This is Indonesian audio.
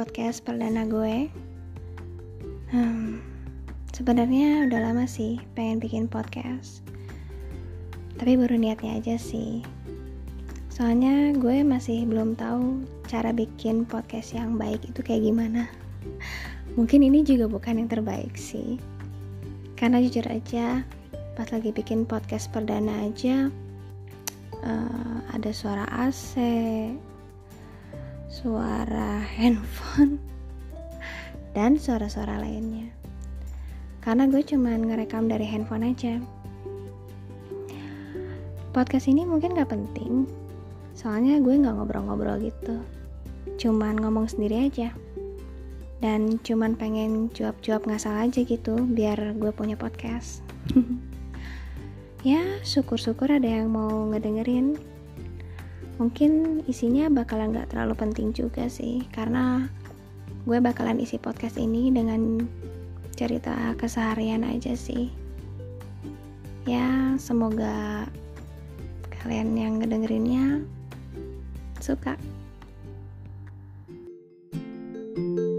podcast perdana gue. Hmm, sebenarnya udah lama sih pengen bikin podcast, tapi baru niatnya aja sih. Soalnya gue masih belum tahu cara bikin podcast yang baik itu kayak gimana. Mungkin ini juga bukan yang terbaik sih, karena jujur aja pas lagi bikin podcast perdana aja uh, ada suara AC, suara handphone, dan suara-suara lainnya. Karena gue cuman ngerekam dari handphone aja. Podcast ini mungkin gak penting, soalnya gue gak ngobrol-ngobrol gitu. Cuman ngomong sendiri aja. Dan cuman pengen cuap-cuap ngasal aja gitu, biar gue punya podcast. ya, syukur-syukur ada yang mau ngedengerin mungkin isinya bakalan nggak terlalu penting juga sih karena gue bakalan isi podcast ini dengan cerita keseharian aja sih. Ya semoga kalian yang ngedengerinnya suka. thank you